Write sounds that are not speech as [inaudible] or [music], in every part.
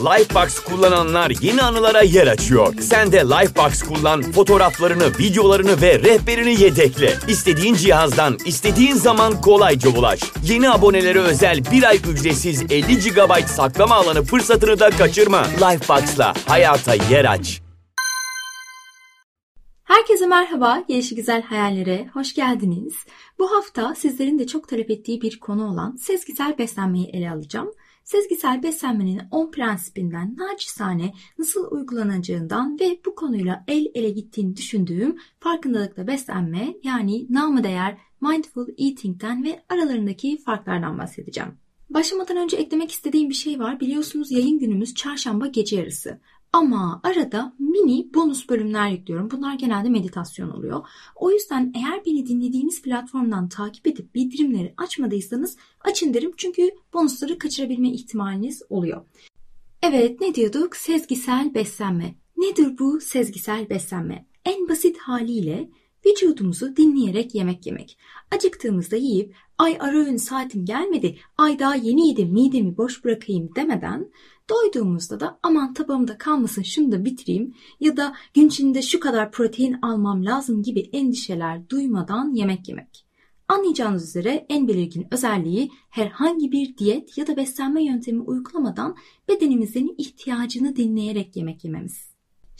Lifebox kullananlar yeni anılara yer açıyor. Sen de Lifebox kullan, fotoğraflarını, videolarını ve rehberini yedekle. İstediğin cihazdan, istediğin zaman kolayca ulaş. Yeni abonelere özel bir ay ücretsiz 50 GB saklama alanı fırsatını da kaçırma. Lifebox'la hayata yer aç. Herkese merhaba, Gelişi Güzel Hayallere hoş geldiniz. Bu hafta sizlerin de çok talep ettiği bir konu olan sezgisel beslenmeyi ele alacağım. Sezgisel beslenmenin 10 prensibinden naçizane nasıl uygulanacağından ve bu konuyla el ele gittiğini düşündüğüm farkındalıkla beslenme yani namı değer mindful eating'den ve aralarındaki farklardan bahsedeceğim. Başlamadan önce eklemek istediğim bir şey var. Biliyorsunuz yayın günümüz çarşamba gece yarısı. Ama arada mini bonus bölümler yüklüyorum. Bunlar genelde meditasyon oluyor. O yüzden eğer beni dinlediğiniz platformdan takip edip bildirimleri açmadıysanız açın derim. Çünkü bonusları kaçırabilme ihtimaliniz oluyor. Evet ne diyorduk? Sezgisel beslenme. Nedir bu sezgisel beslenme? En basit haliyle vücudumuzu dinleyerek yemek yemek. Acıktığımızda yiyip ay ara öğün saatim gelmedi, ay daha yeni yedim midemi boş bırakayım demeden doyduğumuzda da aman tabağımda kalmasın şunu da bitireyim ya da gün içinde şu kadar protein almam lazım gibi endişeler duymadan yemek yemek. Anlayacağınız üzere en belirgin özelliği herhangi bir diyet ya da beslenme yöntemi uygulamadan bedenimizin ihtiyacını dinleyerek yemek yememiz.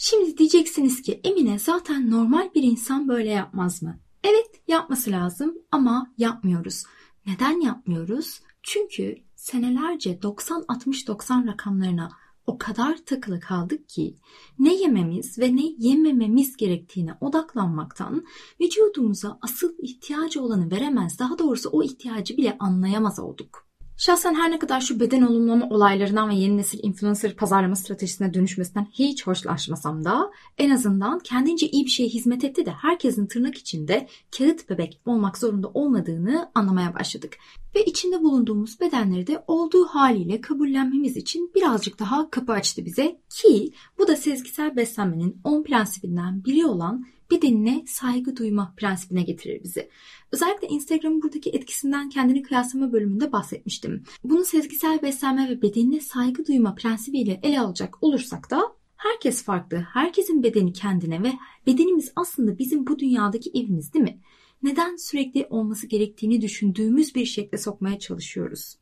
Şimdi diyeceksiniz ki Emine zaten normal bir insan böyle yapmaz mı? Evet yapması lazım ama yapmıyoruz. Neden yapmıyoruz? Çünkü senelerce 90-60-90 rakamlarına o kadar takılı kaldık ki ne yememiz ve ne yemememiz gerektiğine odaklanmaktan vücudumuza asıl ihtiyacı olanı veremez, daha doğrusu o ihtiyacı bile anlayamaz olduk. Şahsen her ne kadar şu beden olumlama olaylarından ve yeni nesil influencer pazarlama stratejisine dönüşmesinden hiç hoşlaşmasam da en azından kendince iyi bir şeye hizmet etti de herkesin tırnak içinde kağıt bebek olmak zorunda olmadığını anlamaya başladık. Ve içinde bulunduğumuz bedenleri de olduğu haliyle kabullenmemiz için birazcık daha kapı açtı bize ki bu da sezgisel beslenmenin 10 prensibinden biri olan bedenine saygı duyma prensibine getirir bizi. Özellikle Instagram'ın buradaki etkisinden kendini kıyaslama bölümünde bahsetmiştim. Bunu sezgisel beslenme ve bedenine saygı duyma prensibiyle ele alacak olursak da herkes farklı. Herkesin bedeni kendine ve bedenimiz aslında bizim bu dünyadaki evimiz değil mi? Neden sürekli olması gerektiğini düşündüğümüz bir şekle sokmaya çalışıyoruz?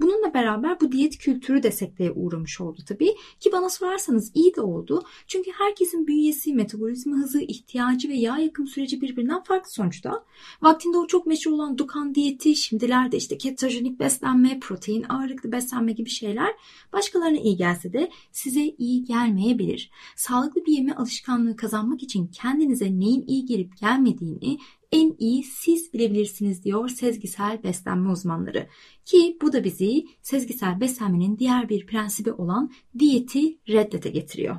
Bununla beraber bu diyet kültürü de sekteye uğramış oldu tabii ki bana sorarsanız iyi de oldu. Çünkü herkesin bünyesi, metabolizma hızı, ihtiyacı ve yağ yakım süreci birbirinden farklı sonuçta. Vaktinde o çok meşhur olan Dukan diyeti, şimdilerde işte ketojenik beslenme, protein ağırlıklı beslenme gibi şeyler başkalarına iyi gelse de size iyi gelmeyebilir. Sağlıklı bir yeme alışkanlığı kazanmak için kendinize neyin iyi gelip gelmediğini en iyi siz bilebilirsiniz diyor sezgisel beslenme uzmanları. Ki bu da bizi sezgisel beslenmenin diğer bir prensibi olan diyeti reddete getiriyor.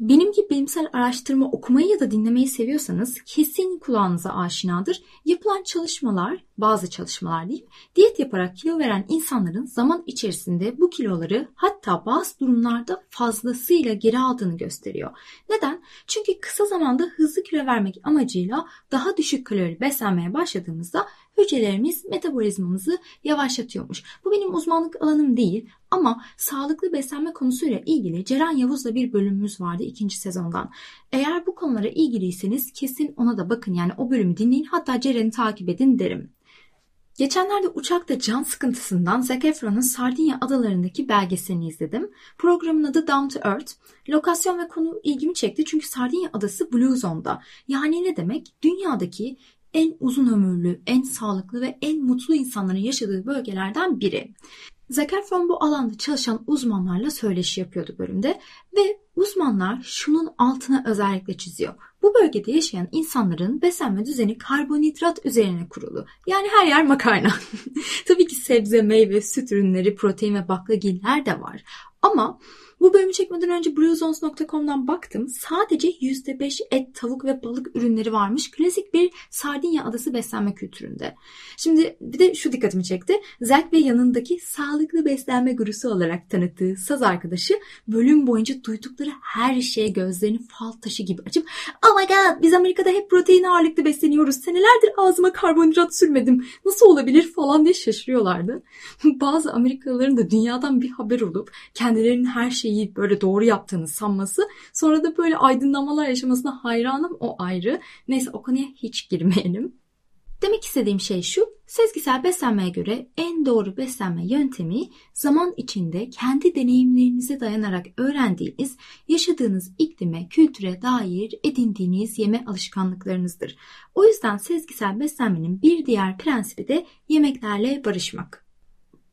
Benim gibi bilimsel araştırma okumayı ya da dinlemeyi seviyorsanız kesin kulağınıza aşinadır. Yapılan çalışmalar, bazı çalışmalar değil, diyet yaparak kilo veren insanların zaman içerisinde bu kiloları hatta bazı durumlarda fazlasıyla geri aldığını gösteriyor. Neden? Çünkü kısa zamanda hızlı kilo vermek amacıyla daha düşük kalori beslenmeye başladığımızda hücrelerimiz metabolizmamızı yavaşlatıyormuş. Bu benim uzmanlık alanım değil ama sağlıklı beslenme konusuyla ilgili Ceren Yavuz'la bir bölümümüz vardı ikinci sezondan. Eğer bu konulara ilgiliyseniz kesin ona da bakın yani o bölümü dinleyin hatta Ceren'i takip edin derim. Geçenlerde uçakta can sıkıntısından Zac Efron'un Sardinya adalarındaki belgeselini izledim. Programın adı Down to Earth. Lokasyon ve konu ilgimi çekti çünkü Sardinya adası Blue Zone'da. Yani ne demek? Dünyadaki en uzun ömürlü, en sağlıklı ve en mutlu insanların yaşadığı bölgelerden biri. Zac Efron bu alanda çalışan uzmanlarla söyleşi yapıyordu bölümde ve uzmanlar şunun altına özellikle çiziyor. Bu bölgede yaşayan insanların beslenme düzeni karbonhidrat üzerine kurulu. Yani her yer makarna. [laughs] Tabii ki sebze, meyve, süt ürünleri, protein ve baklagiller de var. Ama bu bölümü çekmeden önce bluezones.com'dan baktım. Sadece %5 et, tavuk ve balık ürünleri varmış. Klasik bir Sardinya adası beslenme kültüründe. Şimdi bir de şu dikkatimi çekti. Zack ve yanındaki sağlıklı beslenme gurusu olarak tanıttığı saz arkadaşı bölüm boyunca duydukları her şeye gözlerini fal taşı gibi açıp Oh my god biz Amerika'da hep protein ağırlıklı besleniyoruz. Senelerdir ağzıma karbonhidrat sürmedim. Nasıl olabilir falan diye şaşırıyorlardı. [laughs] Bazı Amerikalıların da dünyadan bir haber olup kendi kendilerinin her şeyi böyle doğru yaptığını sanması sonra da böyle aydınlamalar yaşamasına hayranım o ayrı. Neyse o konuya hiç girmeyelim. Demek istediğim şey şu, sezgisel beslenmeye göre en doğru beslenme yöntemi zaman içinde kendi deneyimlerinize dayanarak öğrendiğiniz, yaşadığınız iklime, kültüre dair edindiğiniz yeme alışkanlıklarınızdır. O yüzden sezgisel beslenmenin bir diğer prensibi de yemeklerle barışmak.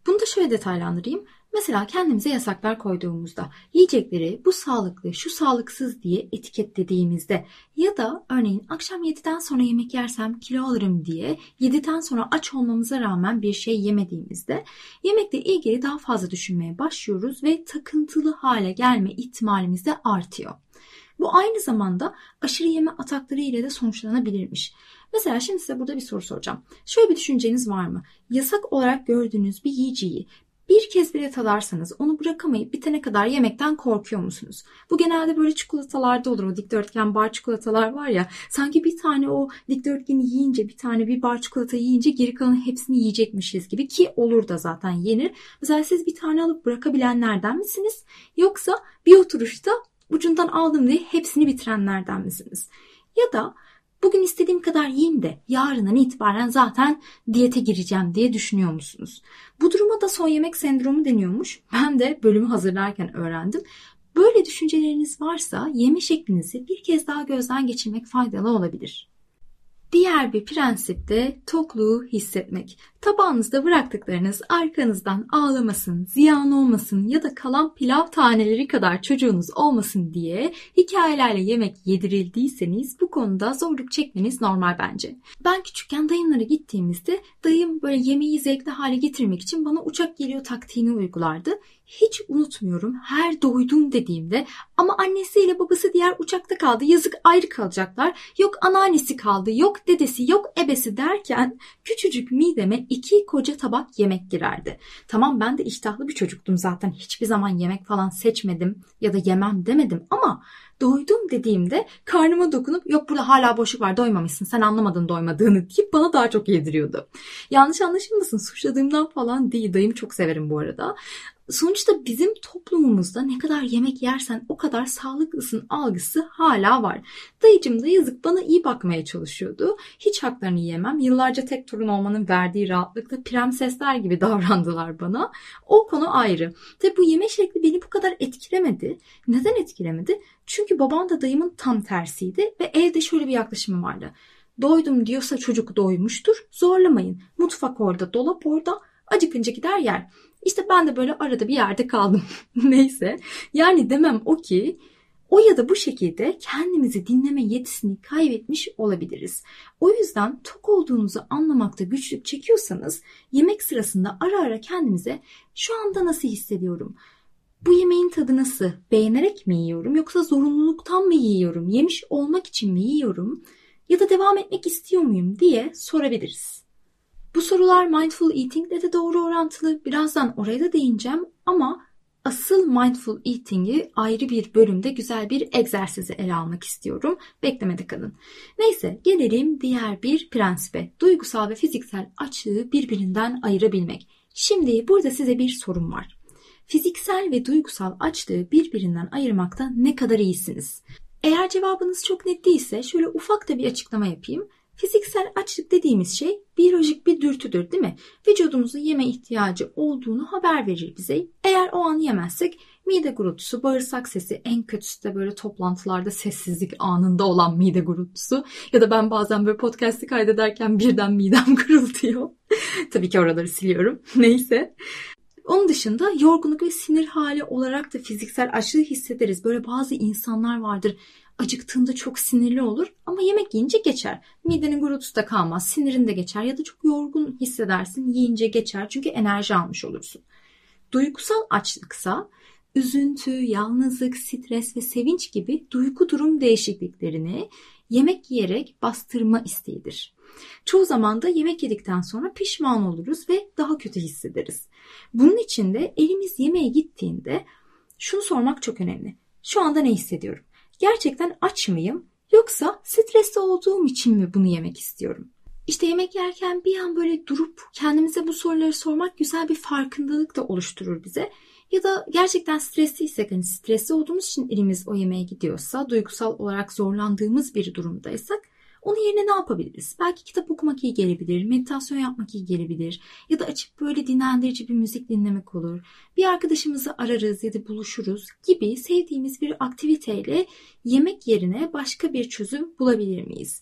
Bunu da şöyle detaylandırayım. Mesela kendimize yasaklar koyduğumuzda, yiyecekleri bu sağlıklı, şu sağlıksız diye etiketlediğimizde ya da örneğin akşam 7'den sonra yemek yersem kilo alırım diye 7'den sonra aç olmamıza rağmen bir şey yemediğimizde yemekle ilgili daha fazla düşünmeye başlıyoruz ve takıntılı hale gelme ihtimalimiz de artıyor. Bu aynı zamanda aşırı yeme atakları ile de sonuçlanabilirmiş. Mesela şimdi size burada bir soru soracağım. Şöyle bir düşünceniz var mı? Yasak olarak gördüğünüz bir yiyeceği bir kez bile tadarsanız onu bırakamayıp bitene kadar yemekten korkuyor musunuz? Bu genelde böyle çikolatalarda olur. O dikdörtgen bar çikolatalar var ya. Sanki bir tane o dikdörtgeni yiyince bir tane bir bar çikolata yiyince geri kalan hepsini yiyecekmişiz gibi ki olur da zaten yenir. Mesela siz bir tane alıp bırakabilenlerden misiniz? Yoksa bir oturuşta ucundan aldım diye hepsini bitirenlerden misiniz? Ya da bugün istediğim kadar yiyeyim de yarından itibaren zaten diyete gireceğim diye düşünüyor musunuz? Bu duruma da son yemek sendromu deniyormuş. Ben de bölümü hazırlarken öğrendim. Böyle düşünceleriniz varsa yeme şeklinizi bir kez daha gözden geçirmek faydalı olabilir. Diğer bir prensip de tokluğu hissetmek. Tabağınızda bıraktıklarınız arkanızdan ağlamasın, ziyan olmasın ya da kalan pilav taneleri kadar çocuğunuz olmasın diye hikayelerle yemek yedirildiyseniz bu konuda zorluk çekmeniz normal bence. Ben küçükken dayımlara gittiğimizde dayım böyle yemeği zevkli hale getirmek için bana uçak geliyor taktiğini uygulardı. Hiç unutmuyorum her doydum dediğimde ama annesiyle babası diğer uçakta kaldı yazık ayrı kalacaklar. Yok anneannesi kaldı yok dedesi yok ebesi derken küçücük mideme iki koca tabak yemek girerdi. Tamam ben de iştahlı bir çocuktum zaten hiçbir zaman yemek falan seçmedim ya da yemem demedim ama doydum dediğimde karnıma dokunup yok burada hala boşluk var doymamışsın sen anlamadın doymadığını deyip bana daha çok yediriyordu. Yanlış anlaşılmasın suçladığımdan falan değil dayım çok severim bu arada. Sonuçta bizim toplumumuzda ne kadar yemek yersen o kadar sağlıklısın algısı hala var. Dayıcım da yazık bana iyi bakmaya çalışıyordu. Hiç haklarını yemem. Yıllarca tek torun olmanın verdiği rahatlıkla prensesler gibi [laughs] davrandılar bana. O konu ayrı. Tabi bu yeme şekli beni bu kadar etkilemedi. Neden etkilemedi? Çünkü babam da dayımın tam tersiydi ve evde şöyle bir yaklaşımı vardı. Doydum diyorsa çocuk doymuştur. Zorlamayın. Mutfak orada, dolap orada. Acıkınca gider yer. İşte ben de böyle arada bir yerde kaldım. [laughs] Neyse. Yani demem o ki o ya da bu şekilde kendimizi dinleme yetisini kaybetmiş olabiliriz. O yüzden tok olduğunuzu anlamakta güçlük çekiyorsanız yemek sırasında ara ara kendimize şu anda nasıl hissediyorum? Bu yemeğin tadı nasıl? Beğenerek mi yiyorum yoksa zorunluluktan mı yiyorum? Yemiş olmak için mi yiyorum? Ya da devam etmek istiyor muyum diye sorabiliriz. Bu sorular mindful eating ile de doğru orantılı. Birazdan oraya da değineceğim ama asıl mindful eating'i ayrı bir bölümde güzel bir egzersizi ele almak istiyorum. Beklemede kalın. Neyse gelelim diğer bir prensibe. Duygusal ve fiziksel açlığı birbirinden ayırabilmek. Şimdi burada size bir sorum var. Fiziksel ve duygusal açlığı birbirinden ayırmakta ne kadar iyisiniz? Eğer cevabınız çok net değilse şöyle ufak da bir açıklama yapayım. Fiziksel açlık dediğimiz şey biyolojik bir dürtüdür değil mi? Vücudumuzun yeme ihtiyacı olduğunu haber verir bize. Eğer o an yemezsek mide gurultusu, bağırsak sesi, en kötüsü de böyle toplantılarda sessizlik anında olan mide gurultusu. Ya da ben bazen böyle podcast'i kaydederken birden midem [laughs] gurultuyor. Tabii ki oraları siliyorum. [laughs] Neyse. Onun dışında yorgunluk ve sinir hali olarak da fiziksel açlığı hissederiz. Böyle bazı insanlar vardır acıktığında çok sinirli olur ama yemek yiyince geçer. Midenin gurultusu da kalmaz, sinirin de geçer ya da çok yorgun hissedersin yiyince geçer çünkü enerji almış olursun. Duygusal açlıksa üzüntü, yalnızlık, stres ve sevinç gibi duygu durum değişikliklerini yemek yiyerek bastırma isteğidir. Çoğu zaman da yemek yedikten sonra pişman oluruz ve daha kötü hissederiz. Bunun için de elimiz yemeğe gittiğinde şunu sormak çok önemli. Şu anda ne hissediyorum? Gerçekten aç mıyım? Yoksa stresli olduğum için mi bunu yemek istiyorum? İşte yemek yerken bir an böyle durup kendimize bu soruları sormak güzel bir farkındalık da oluşturur bize. Ya da gerçekten stresliysek, hani stresli olduğumuz için elimiz o yemeğe gidiyorsa, duygusal olarak zorlandığımız bir durumdaysak onun yerine ne yapabiliriz? Belki kitap okumak iyi gelebilir, meditasyon yapmak iyi gelebilir ya da açıp böyle dinlendirici bir müzik dinlemek olur. Bir arkadaşımızı ararız ya da buluşuruz gibi sevdiğimiz bir aktiviteyle yemek yerine başka bir çözüm bulabilir miyiz?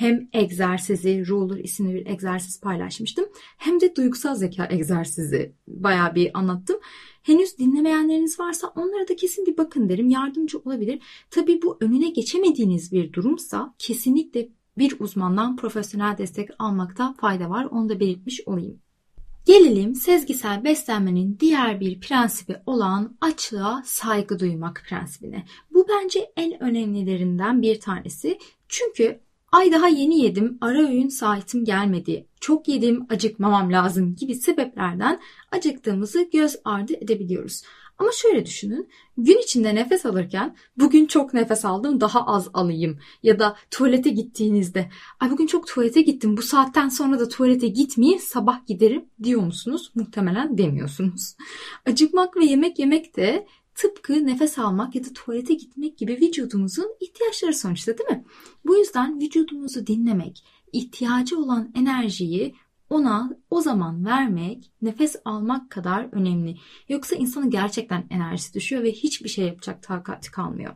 hem egzersizi, Roller isimli bir egzersiz paylaşmıştım. Hem de duygusal zeka egzersizi bayağı bir anlattım. Henüz dinlemeyenleriniz varsa onlara da kesin bir bakın derim. Yardımcı olabilir. Tabii bu önüne geçemediğiniz bir durumsa kesinlikle bir uzmandan profesyonel destek almakta fayda var. Onu da belirtmiş olayım. Gelelim sezgisel beslenmenin diğer bir prensibi olan açlığa saygı duymak prensibine. Bu bence en önemlilerinden bir tanesi. Çünkü Ay daha yeni yedim, ara öğün saatim gelmedi, çok yedim, acıkmamam lazım gibi sebeplerden acıktığımızı göz ardı edebiliyoruz. Ama şöyle düşünün, gün içinde nefes alırken bugün çok nefes aldım daha az alayım ya da tuvalete gittiğinizde ay bugün çok tuvalete gittim bu saatten sonra da tuvalete gitmeyeyim sabah giderim diyor musunuz? Muhtemelen demiyorsunuz. Acıkmak ve yemek yemek de tıpkı nefes almak ya da tuvalete gitmek gibi vücudumuzun ihtiyaçları sonuçta değil mi? Bu yüzden vücudumuzu dinlemek, ihtiyacı olan enerjiyi ona o zaman vermek, nefes almak kadar önemli. Yoksa insanın gerçekten enerjisi düşüyor ve hiçbir şey yapacak takati kalmıyor.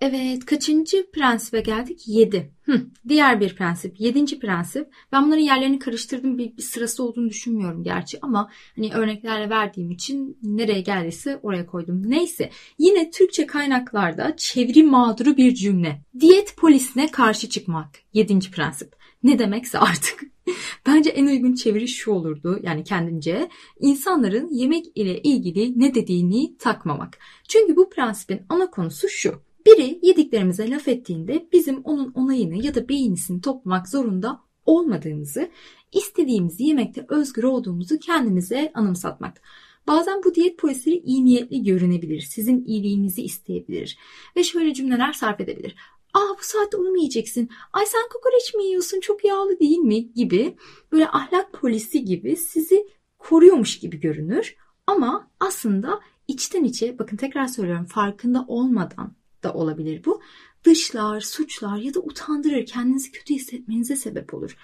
Evet, kaçıncı prensibe geldik? 7. Hı, diğer bir prensip, yedinci prensip. Ben bunların yerlerini karıştırdım. Bir, bir sırası olduğunu düşünmüyorum gerçi ama hani örneklerle verdiğim için nereye geldiyse oraya koydum. Neyse, yine Türkçe kaynaklarda çeviri mağduru bir cümle. Diyet polisine karşı çıkmak. Yedinci prensip. Ne demekse artık. [laughs] Bence en uygun çeviri şu olurdu yani kendince insanların yemek ile ilgili ne dediğini takmamak. Çünkü bu prensibin ana konusu şu. Biri yediklerimize laf ettiğinde bizim onun onayını ya da beğenisini toplamak zorunda olmadığımızı, istediğimizi yemekte özgür olduğumuzu kendimize anımsatmak. Bazen bu diyet polisleri iyi niyetli görünebilir, sizin iyiliğinizi isteyebilir ve şöyle cümleler sarf edebilir. Aa bu saatte onu mu yiyeceksin? Ay sen kokoreç mi yiyorsun? Çok yağlı değil mi? Gibi böyle ahlak polisi gibi sizi koruyormuş gibi görünür. Ama aslında içten içe bakın tekrar söylüyorum farkında olmadan da olabilir bu. Dışlar, suçlar ya da utandırır, kendinizi kötü hissetmenize sebep olur.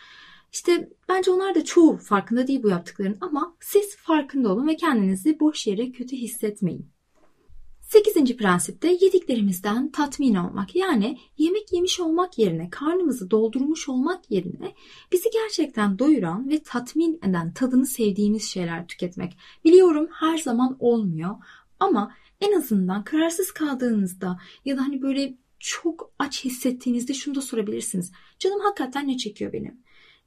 İşte bence onlar da çoğu farkında değil bu yaptıkların ama siz farkında olun ve kendinizi boş yere kötü hissetmeyin. Sekizinci prensipte yediklerimizden tatmin olmak. Yani yemek yemiş olmak yerine, karnımızı doldurmuş olmak yerine bizi gerçekten doyuran ve tatmin eden tadını sevdiğimiz şeyler tüketmek. Biliyorum her zaman olmuyor ama en azından kararsız kaldığınızda ya da hani böyle çok aç hissettiğinizde şunu da sorabilirsiniz. Canım hakikaten ne çekiyor benim?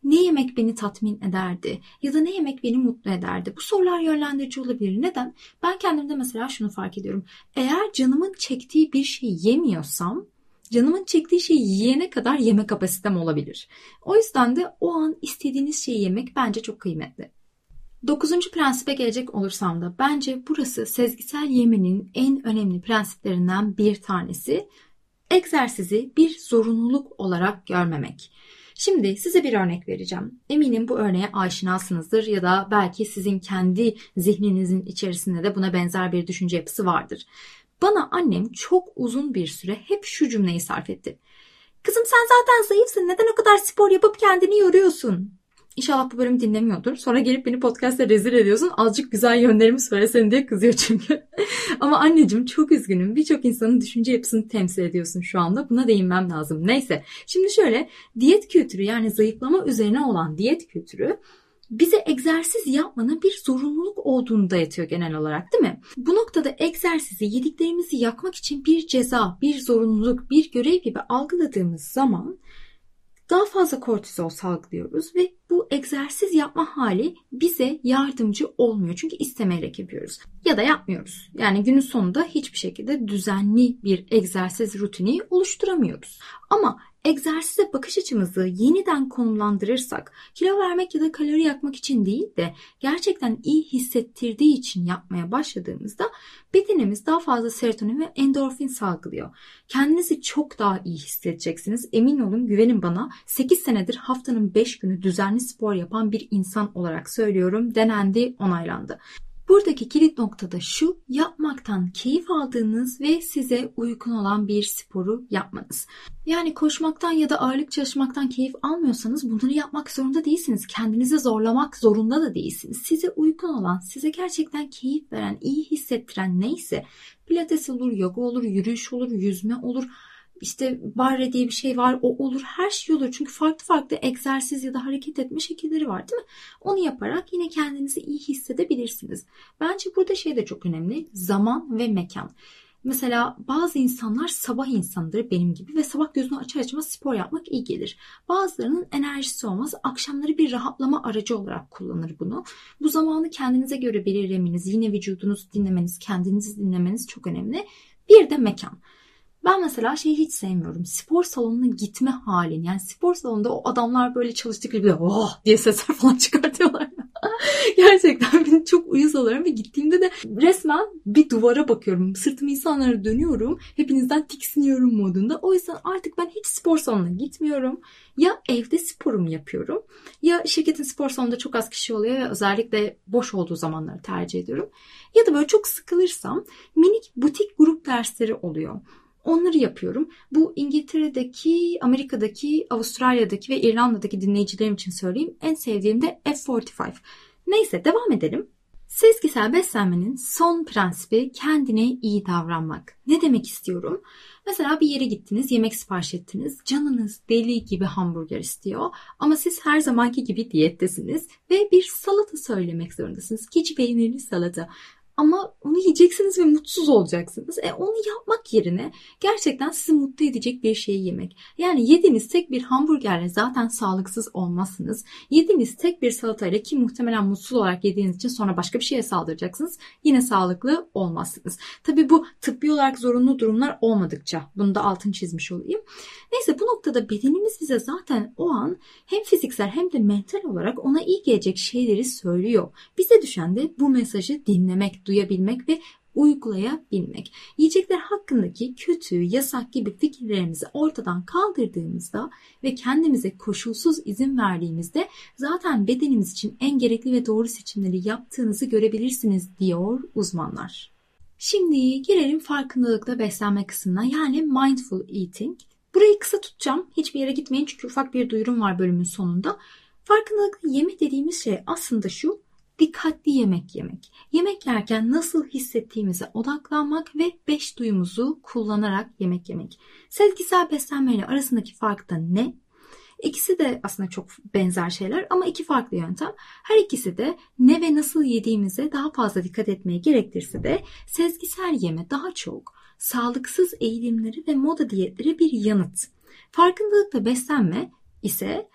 Ne yemek beni tatmin ederdi? Ya da ne yemek beni mutlu ederdi? Bu sorular yönlendirici olabilir. Neden? Ben kendimde mesela şunu fark ediyorum. Eğer canımın çektiği bir şey yemiyorsam canımın çektiği şeyi yiyene kadar yeme kapasitem olabilir. O yüzden de o an istediğiniz şeyi yemek bence çok kıymetli. Dokuzuncu prensibe gelecek olursam da bence burası sezgisel yemenin en önemli prensiplerinden bir tanesi. Egzersizi bir zorunluluk olarak görmemek. Şimdi size bir örnek vereceğim. Eminim bu örneğe aşinasınızdır ya da belki sizin kendi zihninizin içerisinde de buna benzer bir düşünce yapısı vardır. Bana annem çok uzun bir süre hep şu cümleyi sarf etti. Kızım sen zaten zayıfsın neden o kadar spor yapıp kendini yoruyorsun? İnşallah bu bölümü dinlemiyordur. Sonra gelip beni podcast'te rezil ediyorsun. Azıcık güzel yönlerimi söylesen diye kızıyor çünkü. [laughs] Ama anneciğim çok üzgünüm. Birçok insanın düşünce yapısını temsil ediyorsun şu anda. Buna değinmem lazım. Neyse. Şimdi şöyle diyet kültürü yani zayıflama üzerine olan diyet kültürü bize egzersiz yapmanın bir zorunluluk olduğunu dayatıyor genel olarak değil mi? Bu noktada egzersizi yediklerimizi yakmak için bir ceza, bir zorunluluk, bir görev gibi algıladığımız zaman daha fazla kortizol salgılıyoruz ve bu egzersiz yapma hali bize yardımcı olmuyor. Çünkü istemeyerek yapıyoruz ya da yapmıyoruz. Yani günün sonunda hiçbir şekilde düzenli bir egzersiz rutini oluşturamıyoruz. Ama egzersize bakış açımızı yeniden konumlandırırsak kilo vermek ya da kalori yakmak için değil de gerçekten iyi hissettirdiği için yapmaya başladığımızda bedenimiz daha fazla serotonin ve endorfin salgılıyor. Kendinizi çok daha iyi hissedeceksiniz. Emin olun güvenin bana 8 senedir haftanın 5 günü düzenli spor yapan bir insan olarak söylüyorum. Denendi, onaylandı. Buradaki kilit nokta da şu, yapmaktan keyif aldığınız ve size uygun olan bir sporu yapmanız. Yani koşmaktan ya da ağırlık çalışmaktan keyif almıyorsanız bunları yapmak zorunda değilsiniz. Kendinizi zorlamak zorunda da değilsiniz. Size uygun olan, size gerçekten keyif veren, iyi hissettiren neyse pilates olur, yoga olur, yürüyüş olur, yüzme olur, işte barre diye bir şey var o olur her şey olur çünkü farklı farklı egzersiz ya da hareket etme şekilleri var değil mi? Onu yaparak yine kendinizi iyi hissedebilirsiniz. Bence burada şey de çok önemli zaman ve mekan. Mesela bazı insanlar sabah insanıdır benim gibi ve sabah gözünü açar açmaz spor yapmak iyi gelir. Bazılarının enerjisi olmaz. Akşamları bir rahatlama aracı olarak kullanır bunu. Bu zamanı kendinize göre belirlemeniz, yine vücudunuzu dinlemeniz, kendinizi dinlemeniz çok önemli. Bir de mekan. Ben mesela şeyi hiç sevmiyorum. Spor salonuna gitme halini. Yani spor salonunda o adamlar böyle çalıştıkları bir oh diye sesler falan [laughs] çıkartıyorlar. Gerçekten beni çok uyuz oluyorum ve gittiğimde de resmen bir duvara bakıyorum. Sırtımı insanlara dönüyorum. Hepinizden tiksiniyorum modunda. O yüzden artık ben hiç spor salonuna gitmiyorum. Ya evde sporumu yapıyorum ya şirketin spor salonunda çok az kişi oluyor ve özellikle boş olduğu zamanları tercih ediyorum. Ya da böyle çok sıkılırsam minik butik grup dersleri oluyor. Onları yapıyorum. Bu İngiltere'deki, Amerika'daki, Avustralya'daki ve İrlanda'daki dinleyicilerim için söyleyeyim. En sevdiğim de F45. Neyse devam edelim. Sezgisel beslenmenin son prensibi kendine iyi davranmak. Ne demek istiyorum? Mesela bir yere gittiniz, yemek sipariş ettiniz. Canınız deli gibi hamburger istiyor. Ama siz her zamanki gibi diyettesiniz ve bir salata söylemek zorundasınız. Keçi peynirli salata. Ama onu yiyeceksiniz ve mutsuz olacaksınız. E onu yapmak yerine gerçekten sizi mutlu edecek bir şey yemek. Yani yediğiniz tek bir hamburgerle zaten sağlıksız olmazsınız. Yediğiniz tek bir salatayla ki muhtemelen mutsuz olarak yediğiniz için sonra başka bir şeye saldıracaksınız. Yine sağlıklı olmazsınız. Tabi bu tıbbi olarak zorunlu durumlar olmadıkça. Bunu da altın çizmiş olayım. Neyse bu noktada bedenimiz bize zaten o an hem fiziksel hem de mental olarak ona iyi gelecek şeyleri söylüyor. Bize düşen de bu mesajı dinlemek, duyabilmek ve uygulayabilmek. Yiyecekler hakkındaki kötü, yasak gibi fikirlerimizi ortadan kaldırdığımızda ve kendimize koşulsuz izin verdiğimizde zaten bedenimiz için en gerekli ve doğru seçimleri yaptığınızı görebilirsiniz diyor uzmanlar. Şimdi gelelim farkındalıkla beslenme kısmına yani mindful eating. Burayı kısa tutacağım. Hiçbir yere gitmeyin çünkü ufak bir duyurum var bölümün sonunda. Farkındalıklı yeme dediğimiz şey aslında şu dikkatli yemek yemek. Yemek yerken nasıl hissettiğimize odaklanmak ve beş duyumuzu kullanarak yemek yemek. Sezgisel beslenme ile arasındaki fark da ne? İkisi de aslında çok benzer şeyler ama iki farklı yöntem. Her ikisi de ne ve nasıl yediğimize daha fazla dikkat etmeye gerektirse de sezgisel yeme daha çok sağlıksız eğilimleri ve moda diyetleri bir yanıt. Farkındalıkla beslenme ise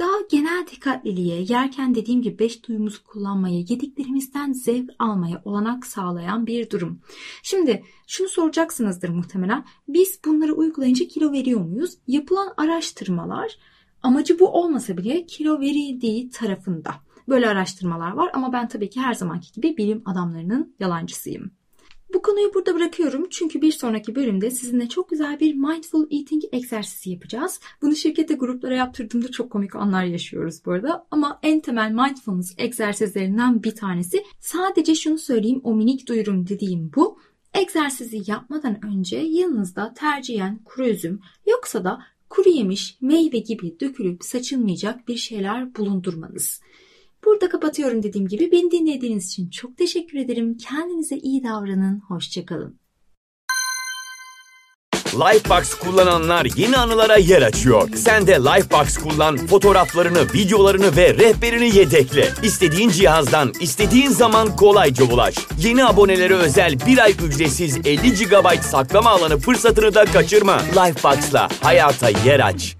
daha genel dikkatliliğe, yerken dediğim gibi beş duyumuzu kullanmaya, yediklerimizden zevk almaya olanak sağlayan bir durum. Şimdi şunu soracaksınızdır muhtemelen. Biz bunları uygulayınca kilo veriyor muyuz? Yapılan araştırmalar amacı bu olmasa bile kilo verildiği tarafında. Böyle araştırmalar var ama ben tabii ki her zamanki gibi bilim adamlarının yalancısıyım. Bu konuyu burada bırakıyorum çünkü bir sonraki bölümde sizinle çok güzel bir mindful eating egzersizi yapacağız. Bunu şirkette gruplara yaptırdığımda çok komik anlar yaşıyoruz bu arada. Ama en temel mindfulness egzersizlerinden bir tanesi. Sadece şunu söyleyeyim o minik duyurum dediğim bu. Egzersizi yapmadan önce yanınızda tercihen kuru üzüm yoksa da kuru yemiş, meyve gibi dökülüp saçılmayacak bir şeyler bulundurmanız. Burada kapatıyorum dediğim gibi. Beni dinlediğiniz için çok teşekkür ederim. Kendinize iyi davranın. Hoşçakalın. Lifebox kullananlar yeni anılara yer açıyor. Sen de Lifebox kullan, fotoğraflarını, videolarını ve rehberini yedekle. İstediğin cihazdan, istediğin zaman kolayca ulaş. Yeni abonelere özel bir ay ücretsiz 50 GB saklama alanı fırsatını da kaçırma. Lifebox'la hayata yer aç.